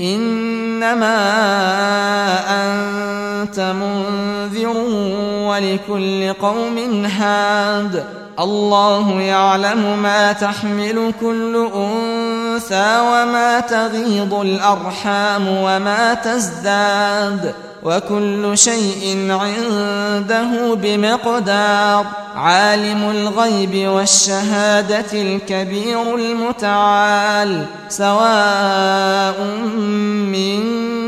إنما أنت منذر ولكل قوم هاد. الله يعلم ما تحمل كل أنثى وما تغيض الأرحام وما تزداد. وكل شيء عنده بمقدار. عالم الغيب والشهادة الكبير المتعال. سواء منكم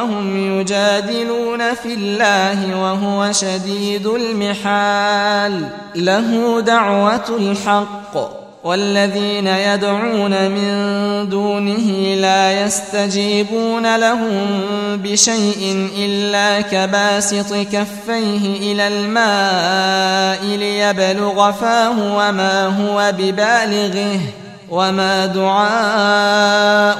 وهم يجادلون في الله وهو شديد المحال. له دعوة الحق. والذين يدعون من دونه لا يستجيبون لهم بشيء إلا كباسط كفيه إلى الماء ليبلغ فاه وما هو ببالغه وما دعاء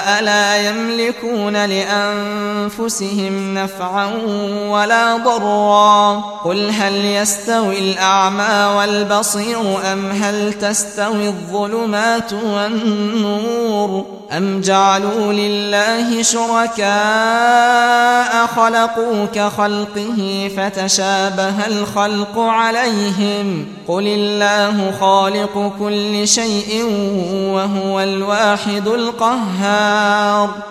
لا يملكون لأنفسهم نفعا ولا ضرا. قل هل يستوي الأعمى والبصير أم هل تستوي الظلمات والنور أم جعلوا لله شركاء خلقوا كخلقه فتشابه الخلق عليهم. قل الله خالق كل شيء وهو الواحد القهار. النار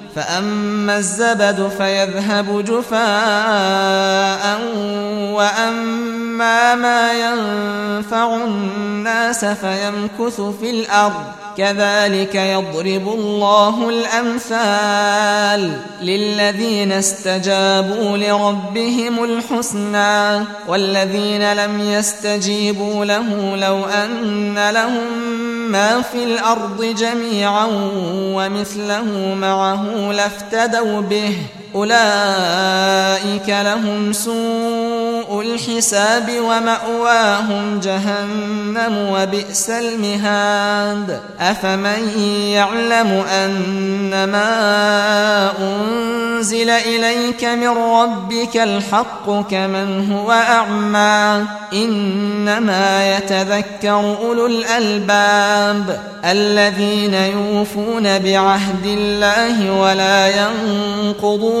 فأما الزبد فيذهب جفاء وأما ما ينفع الناس فيمكث في الأرض. كذلك يضرب الله الأمثال للذين استجابوا لربهم الحسنى والذين لم يستجيبوا له لو أن لهم ما في الأرض جميعا ومثله معه لافتدوا به أولئك لهم سوء الحساب ومأواهم جهنم وبئس المهاد. أفمن يعلم أن ما أنزل إليك من ربك الحق كمن هو أعمى إنما يتذكر أولو الألباب الذين يوفون بعهد الله ولا ينقضون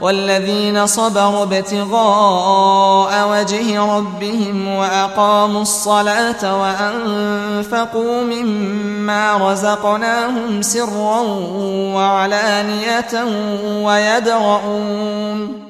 والذين صبروا ابتغاء وجه ربهم وأقاموا الصلاة وأنفقوا مما رزقناهم سرا وعلانية ويدرؤون.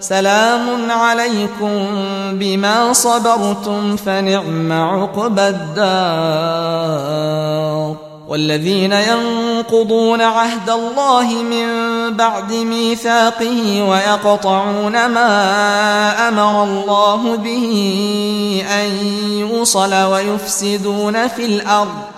سلام عليكم بما صبرتم فنعم عقبى الدار. والذين ينقضون عهد الله من بعد ميثاقه ويقطعون ما أمر الله به أن يوصل ويفسدون في الأرض.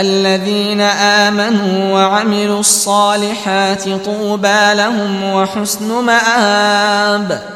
الذين آمنوا وعملوا الصالحات طوبى لهم وحسن مآب.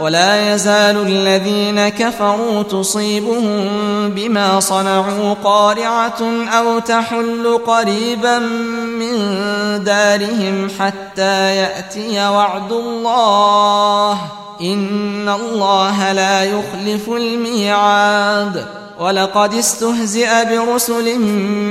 ولا يزال الذين كفروا تصيبهم بما صنعوا قارعة أو تحل قريبا من دارهم حتى يأتي وعد الله. إن الله لا يخلف الميعاد. ولقد استهزئ برسل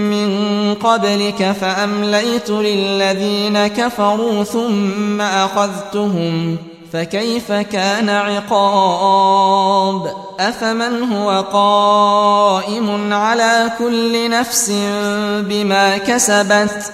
من قبلك فأمليت للذين كفروا ثم أخذتهم. فكيف كان عقاب؟ أفمن هو قائم على كل نفس بما كسبت؟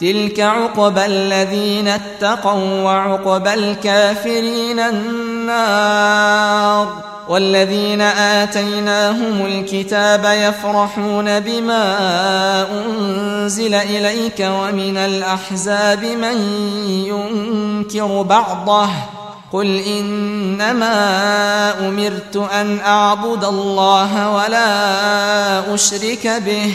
تلك عقبى الذين اتقوا وعقبى الكافرين النار والذين آتيناهم الكتاب يفرحون بما أنزل إليك ومن الأحزاب من ينكر بعضه قل إنما أمرت أن أعبد الله ولا أشرك به